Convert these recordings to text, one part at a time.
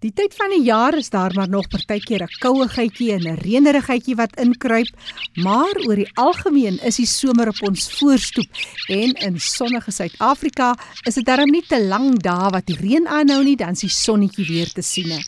Die tyd van die jaar is daar maar nog partykeer 'n kouigheidjie en 'n reënerigheidjie wat inkruip, maar oor die algemeen is die somer op ons voorstoep en in sonnige Suid-Afrika is dit darm nie te lank dae wat die reën aanhou nie, dan is die sonnetjie weer te sien.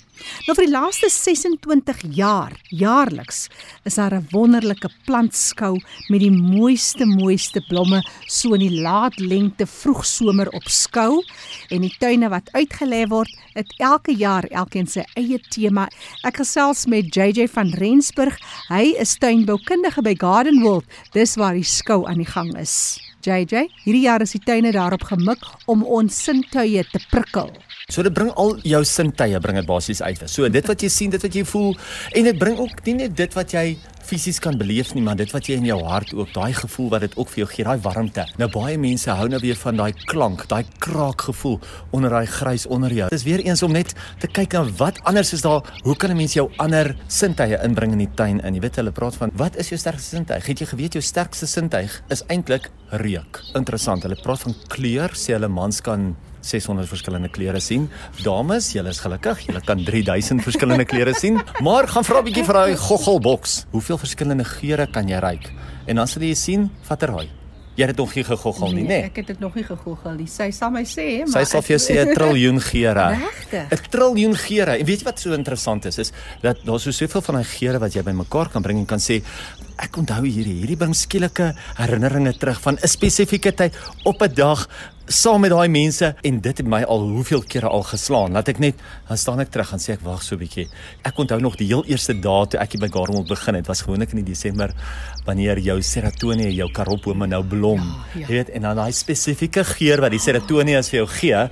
Nou vir die laaste 26 jaar, jaarliks, is daar 'n wonderlike plantskou met die mooiste mooiste blomme so in die laat lente vroeg somer op skou en die tuine wat uitgelê word, het elke jaar elkeen sy eie tema. Ek gesels met JJ van Rensburg. Hy is tuinboukundige by Garden World. Dis waar die skou aan die gang is. JJ, hierdie jaar is die tuine daarop gemik om ons sintuie te prikkel. So dit bring al jou sintuie bring dit basies uit. So dit wat jy sien, dit wat jy voel en dit bring ook nie net dit wat jy fisies kan beleef nie, maar dit wat jy in jou hart ook, daai gevoel wat dit ook vir jou gee, daai warmte. Nou baie mense hou nou weer van daai klank, daai kraakgevoel onder daai grys onder jou. Dit is weer eens om net te kyk na wat anders is daar. Hoe kan 'n mens jou ander sintuie inbring in die tuin in? Jy weet hulle praat van wat is jou sterkste sintuig? Het jy geweet jou sterkste sintuig is eintlik reuk. Interessant. Hulle praat van kleur, sê hulle mans kan 600 verskillende kleure sien. Dames, julle is gelukkig. Julle kan 3000 verskillende kleure sien. Maar gaan vra 'n bietjie vir daai goggelboks. Hoeveel verskillende geure kan jy ruik? En dan sal jy sien watter raai. Jy het dit nog nie gegoggel nie, né? Nee, ek het dit nog nie gegoggel nie. Sy sal my sê, maar Sy sal vir jou sê 'n triljoen geure. Regtig? 'n Triljoen geure. En weet jy wat so interessant is? Is dat daar so soveel van daai geure wat jy bymekaar kan bring en kan sê ek onthou hierdie. Hierdie bring skielike herinneringe terug van 'n spesifieke tyd op 'n dag saam met daai mense en dit het my al hoeveel kere al geslaan. Laat ek net dan staan ek terug en sê ek wag so 'n bietjie. Ek onthou nog die heel eerste dae toe ek by Garmel begin het, was gewoonlik in die Desember wanneer jou serotonine, jou karopbome nou blom. Ja, ja. Jy weet en dan daai spesifieke geur wat die serotonine vir jou gee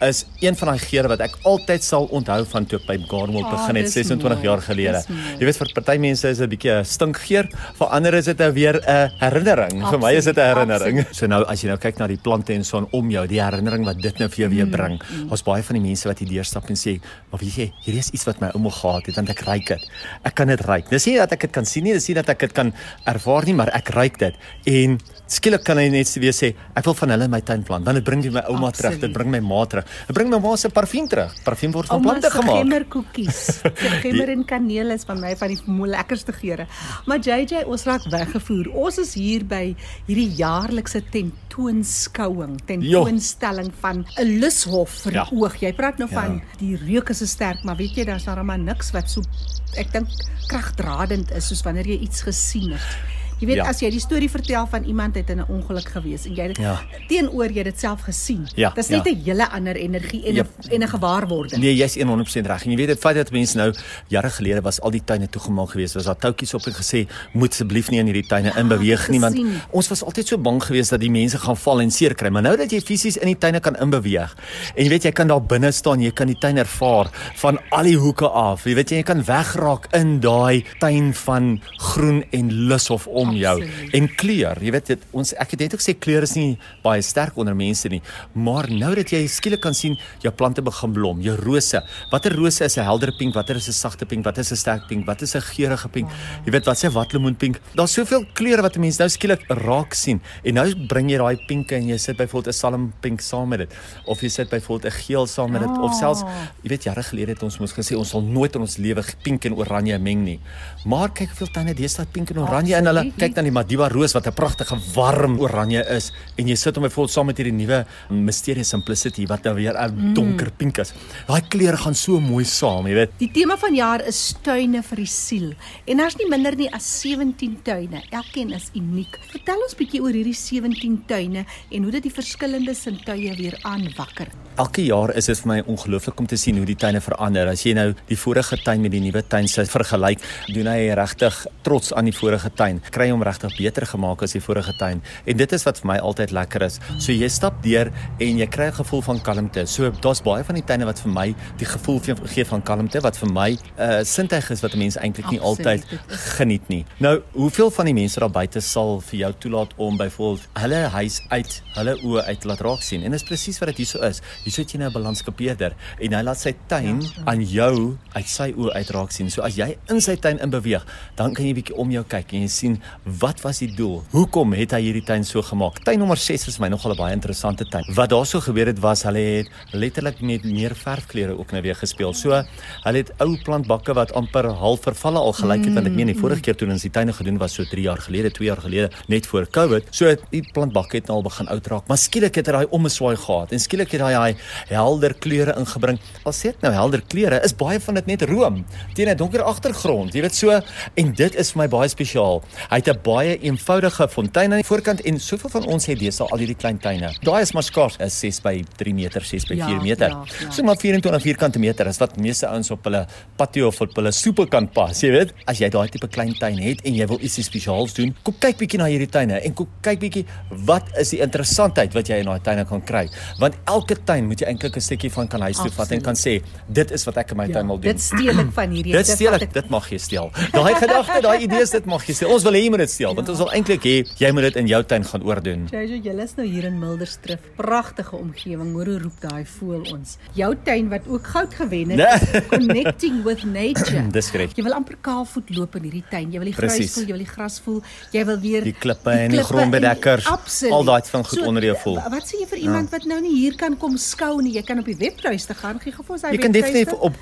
is een van daai geure wat ek altyd sal onthou van toe ek by Garmel oh, begin het 26 mooi, jaar gelede. Jy weet vir party mense is dit 'n bietjie 'n stinkgeur, vir ander is dit nou weer 'n herinnering. Absoluut, vir my is dit 'n herinnering. Absoluut. So nou as jy nou kyk na die plante en so aan om jou, die herinnering wat dit nou vir jou weer mm, bring. Mm. Ons mm, baie van die mense wat hier deurstap en sê, "Maar weet jy, hier is iets wat my ouma gehad het, want ek ruik dit. Ek kan dit ruik." Dis nie dat ek dit kan sien nie, dis nie dat ek dit kan ervaar nie, maar ek ruik dit. En skielik kan hy net weer sê, "Ek wil van hulle in my tuin plant." Dan dit bring dit my ouma terug, dit bring my ma terug. Ek bring my ma se parfuum terug. Parfuum word van plante gemaak. Gemmerkoekies. Gemmer en kaneel is van my van die lekkerste geure. Maar JJ, ons raak weggevoer. Ons is hier by hierdie jaarlikse tentoonskouing, tentoonstelling van 'n lushof vir ja. oog. Jy praat nou ja. van die reuk is sterk, maar weet jy daar's daar maar niks wat so ek dink kragdradend is soos wanneer jy iets gesien het. Jy weet ja. as jy die storie vertel van iemand het in 'n ongeluk gewees en jy dit ja. teenoor jy dit self gesien. Ja. Dis net 'n ja. hele ander energie en 'n ja. en 'n gewaarwording. Nee, jy's 100% reg. En jy weet dit feit dat mense nou jare gelede was al die tuine toegemaak gewees. Was daar toutjies op en gesê moet asseblief nie in hierdie tuine ja, inbeweeg nie want ons was altyd so bang geweest dat die mense gaan val en seer kry. Maar nou dat jy fisies in die tuine kan inbeweeg en jy weet jy kan daar binne staan, jy kan die tuin ervaar van al die hoeke af. Jy weet jy kan wegraak in daai tuin van groen en lus of om om jou Absoluut. en kleur. Jy weet dit ons ek het net ook sê kleur is nie baie sterk onder mense nie, maar nou dat jy skielik kan sien jou plante begin blom, jou rose. Watter rose is 'n helder pink, watter is 'n sagte pink, wat is 'n sterk pink, wat is 'n geurende pink? Jy weet wat sê watlemoen pink. Daar's soveel kleure wat 'n mens nou skielik raak sien. En nou bring jy daai pinke en jy sit byvoorbeeld 'n salm pink saam met dit of jy sit byvoorbeeld 'n geel saam met dit oh. of selfs jy weet jare gelede het ons mos gesê ons sal nooit in ons lewe pink en oranje meng nie. Maar kyk hoeveel tuine deesdae pink en oranje in hulle kyk dan die Madiba roos wat 'n pragtige warm oranje is en jy sit hom byvoorbeeld saam met hierdie nuwe Mysterious Simplicity wat nou weer 'n mm. donker pink is. Daai kleure gaan so mooi saam, jy weet. Die tema van jaar is tuine vir die siel en daar's nie minder nie as 17 tuine. Elkeen is uniek. Vertel ons bietjie oor hierdie 17 tuine en hoe dit die verskillende sintuie weer aanwakker. Elke jaar is dit vir my ongelooflik om te sien hoe die tuine verander. As jy nou die vorige tuin met die nuwe tuin se vergelyk, doen hy regtig trots aan die vorige tuin. Kry hom regtig beter gemaak as die vorige tuin. En dit is wat vir my altyd lekker is. So jy stap deur en jy kry 'n gevoel van kalmte. So daar's baie van die tuine wat vir my die gevoel gee van kalmte wat vir my 'n uh, sintuig is wat mense eintlik nie altyd geniet nie. Nou, hoeveel van die mense daar buite sal vir jou toelaat om byvoorbeeld hulle huis uit hulle oë uit laat raak sien? En dis presies wat dit hierso is. Hier sit jy nou 'n balanskapeerder en hy laat sy tuin ja. aan jou uit sy oë uit raak sien. So as jy in sy tuin in beweeg, dan kan jy bietjie om jou kyk en jy sien wat was die doel? Hoekom het hy hierdie tuin so gemaak? Tuin nommer 6 is my nogal 'n baie interessante tuin. Wat daarso gebeur het was hulle het letterlik met meer verfkleure ook nou weer gespeel. So hulle het ou plantbakke wat amper half vervalle al gelyk het want ek meen die vorige keer toe ons die tuine gedoen was so 3 jaar gelede, 2 jaar gelede net voor Covid. So die plantbakke het nou al begin oud raak, maar skielik het hy daai omswaai gehad en skielik het hy daai helder kleure ingebring. Al sê ek nou helder kleure, is baie van dit net room teen 'n donker agtergrond. Jy weet so en dit is vir my baie spesiaal. Hy het 'n baie eenvoudige fontein aan die voorkant en soveel van ons het deesdae al hierdie klein tuine. Daai is maar skaars, is 6 by 3 meter, 6 by 4 ja, meter. Ja, ja. So maar 24 vierkante meter is wat meeste ouens op hulle patio of op hulle soepe kan pas, jy weet. As jy daai tipe klein tuin het en jy wil ietsie spesiaals doen, kom kyk bietjie na hierdie tuine en kom kyk bietjie wat is die interessantheid wat jy in daai tuine kan kry. Want elke tuin moet jy eintlik 'n stukkie van kan huis toe vat en kan sê dit is wat ek in my ja, tuin wil doen. Dit steel ek van hierdie. Dit steel ek, dit mag jy steel. Daai gedagte, daai idees, dit mag jy steel. Ons wil hê jy moet dit steel, ja. want ons wil eintlik hê jy moet dit in jou tuin gaan oordoen. Jy jy is nou hier in Milderstrif. Pragtige omgewing. Hoor hoe roep daai voel ons. Jou tuin wat ook goud gewen het, nee. connecting with nature. Dis reg. Jy wil amper kaalvoet loop in hierdie tuin. Jy wil die gras voel, jy wil die gras voel. Jy wil weer die klippe en die grondbedekkers. Al daai van goed so, onder jou voel. Wat sê jy vir iemand ja. wat nou nie hier kan kom skou nie? Jy kan op die webtuiste gaan. Gee gou vir ons daai webtuiste. Jy kan definitief op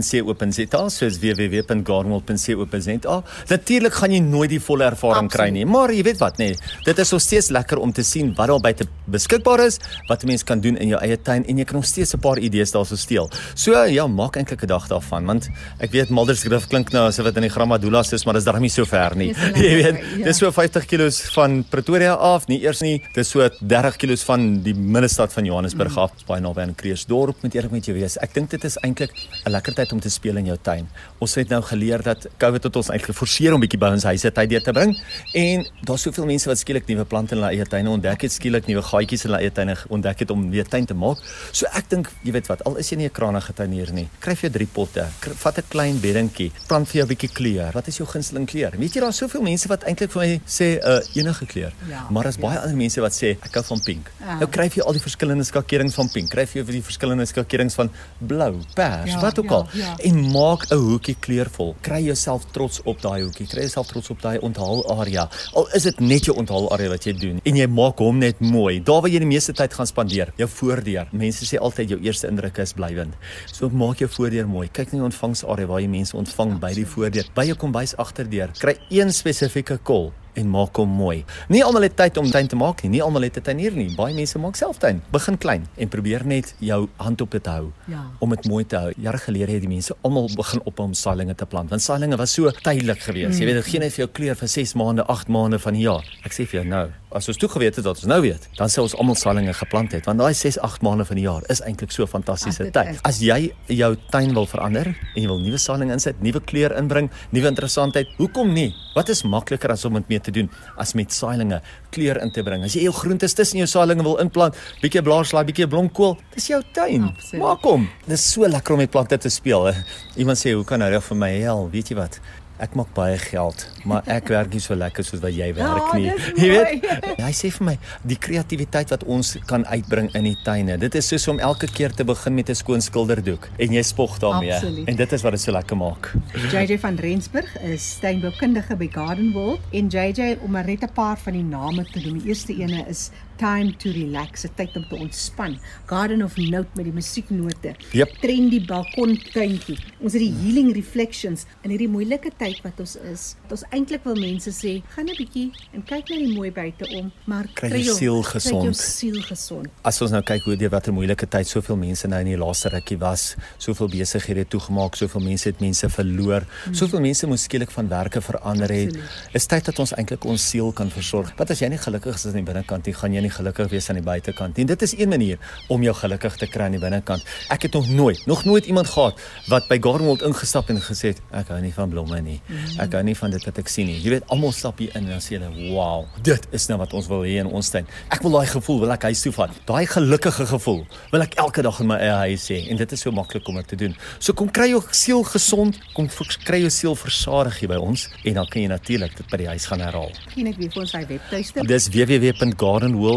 gardenworld.co.za, soos www.gardenworld.co.za. Natuurlik gaan jy nooit die volle ervaring Absoluut. kry nie, maar jy weet wat nê, nee, dit is nog steeds lekker om te sien wat daar buite beskikbaar is, wat 'n mens kan doen in jou eie tuin en jy kan nog steeds 'n paar idees daarso steel. So ja, maak eintlik 'n dag daarvan want ek weet Malderskrif klink nou asof dit in die Grammadula is, maar dit is darm nie so ver nie. Jy weet, ja. dis so 50 km van Pretoria af, nie eers nie, dis so 30 km van die middestad van Johannesburg mm. af, baie naby aan Kreersdorp met eerlik met jou wees. Ek dink dit is eintlik 'n lekker tyd om te speel in jou tuin. Ons het nou geleer dat COVID het ons eintlik geforseer om bietjie by ons huise tyd deur te bring en daar's soveel mense wat skielik nuwe plante in hulle eie tuine ontdek het, skielik nuwe gaatjies in hulle eie tuine ontdek het om weer tuin te maak. So ek dink, jy weet wat, al is jy nie 'n kranige tuinier nie, kry vir jou drie potte, vat 'n klein beddingkie, plant vir jou 'n bietjie kleur. Wat is jou gunsteling kleur? Weet jy daar's soveel mense wat eintlik vir my sê 'n uh, enige kleur. Ja, maar daar's ja. baie ander mense wat sê ek hou van pink. Ja. Nou kry jy al die verskillende skakerings van pink, kry jy vir die verskillende skakerings van blou, pers, ja, wat ook al. Ja, ja. En maak 'n hoekie kleurvol. Kry jouself trots op daai hoekie. Kry jouself trots op daai onthaal area. Al is dit net jou onthaal area wat jy doen en jy maak hom net mooi. Daar waar jy die meeste tyd gaan spandeer, jou voordeur. Mense sê altyd jou eerste indruk is blywend. So maak jou voordeur mooi. Kyk na die ontvangsarea waar jy mense ontvang by die voordeur. By jou kombuis agterdeur. Kry een spesifieke kol en maak hom mooi. Nie almal het tyd om tuin te maak nie. Nie almal het 'n tuinier nie. Baie mense maak self tuin. Begin klein en probeer net jou hand op dit hou ja. om dit mooi te hou. Jare gelede het die mense almal begin op om saailinge te plant. Want saailinge was so tydelik geweest. Mm. Jy weet dit gee net vir jou kleur vir 6 maande, 8 maande van die jaar. Ek sê vir jou nou, as ons toe geweet het dat ons nou weet, dan sou ons almal saailinge geplant het want daai 6, 8 maande van die jaar is eintlik so fantastiese tyd. As jy jou tuin wil verander en jy wil nuwe saailinge insit, nuwe kleur inbring, nuwe interessantheid, hoekom nie? Wat is makliker as om dit mee te doen as met saailinge kleur in te bring. As jy jou groentes tussen jou saailinge wil inplant, bietjie blaarslaai, bietjie blomkool, dis jou tuin. Absoluut. Maak hom. Dis so lekker om met plante te speel. Iemand sê, "Hoe kan nou vir my help?" Weet jy wat? Ek maak baie geld, maar ek werk nie so lekker soos wat jy werk ja, nie. Jy weet, hy sê vir my, die kreatiwiteit wat ons kan uitbring in die tuine. Dit is soos om elke keer te begin met 'n skoon skilderdoek en jy spog daarmee. Absoluut. En dit is wat dit so lekker maak. JJ van Rensburg is tuinboukundige by Garden World en JJ om net 'n paar van die name te noem. Die eerste ene is time to relax, 'n tyd om te ontspan. Garden of Note met die musieknote. Yep. Trendy balkontuintjie. Ons het die healing reflections in hierdie moeilike tyd wat ons is. Ons eintlik wil mense sê, gaan 'n bietjie en kyk na die mooi buite om, maar kry jou siel gesond. Kry jou siel gesond. As ons nou kyk hoe dit watter moeilike tyd soveel mense nou in die laaste rukkie was, soveel besighede toegemaak, soveel mense het mense verloor, hmm. soveel mense moes skielik van werke verander het. Is tyd dat ons eintlik ons siel kan versorg. Wat as jy nie gelukkig is aan die binnekant nie, gaan jy nie gelukkig wees aan die buitekant nie. Dit is een manier om jou gelukkig te kry aan die binnekant. Ek het nog nooit, nog nooit iemand gehad wat by Gardenwold ingestap en gesê het ek hou nie van blomme nie. Ek hou nie van dit wat ek sien nie. Jy weet, almal stap hier in en dan sê hulle, "Wow, dit is nou wat ons wil hê in ons tuin." Ek wil daai gevoel wil ek huis toe vat. Daai gelukkige gevoel wil ek elke dag in my eie huis hê en dit is so maklik om dit te doen. So kom kry jou siel gesond, kom kry jou siel versadig hier by ons en dan kan jy natuurlik dit by die huis gaan herhaal. Sien ek weer vir ons hy webtuiste. Dis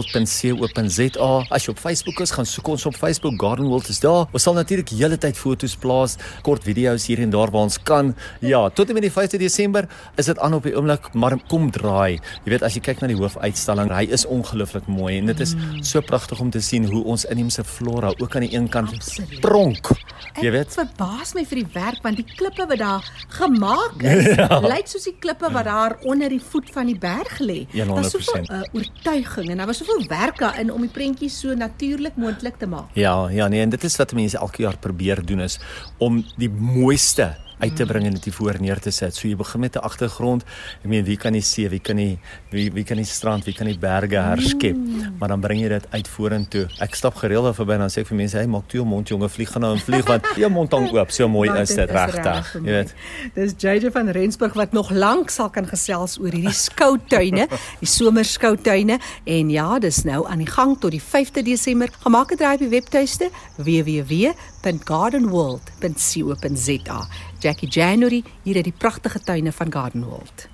www.gardenworld.co.za. As jy op Facebook is, gaan soek ons op Facebook Garden World is daar. Ons sal natuurlik hele tyd foto's plaas, kort video's hier en daar waar ons kan. Ja, tot en met die 5de Desember is dit aan op die oomblik, maar kom draai. Jy weet as jy kyk na die hoofuitstalling, hy is ongelooflik mooi en dit is mm. so pragtig om te sien hoe ons inheemse flora ook aan die een kant Absoluut. pronk. Jy weet, dit verbaas my vir die werk want die klippe wat daar gemaak is, ja. lyk soos die klippe wat daar onder die voet van die berg lê. Daar's soveel uh, oortuiging en daar was soveel werk daarin om die prentjies so natuurlik moontlik te maak. Ja, ja, nee, en dit is wat mense elke jaar probeer doen is om die mooiste uit te bring en dit voor neer te sit. So jy begin met 'n agtergrond. Ek meen wie kan die see, wie kan die wie wie kan die strand, wie kan die berge herskep? Mm. Maar dan bring jy dit uit vorentoe. Ek stap gereeld daar verby en dan sê ek vir mense, "Hey, maak toe jou mond, jonge, vlieg gaan nou en vlieg want jou mond hang oop. So mooi is dit regtig." Jy weet. Dis JJ van Rensburg wat nog lank sal kan gesels oor hierdie skoutuine, die somerskoutuine en ja, dis nou aan die gang tot die 5de Desember. Gemaak 'n draai op die webtuiste www.gardenworld.co.za. Jackie January hier uit die pragtige tuine van Gardenwold.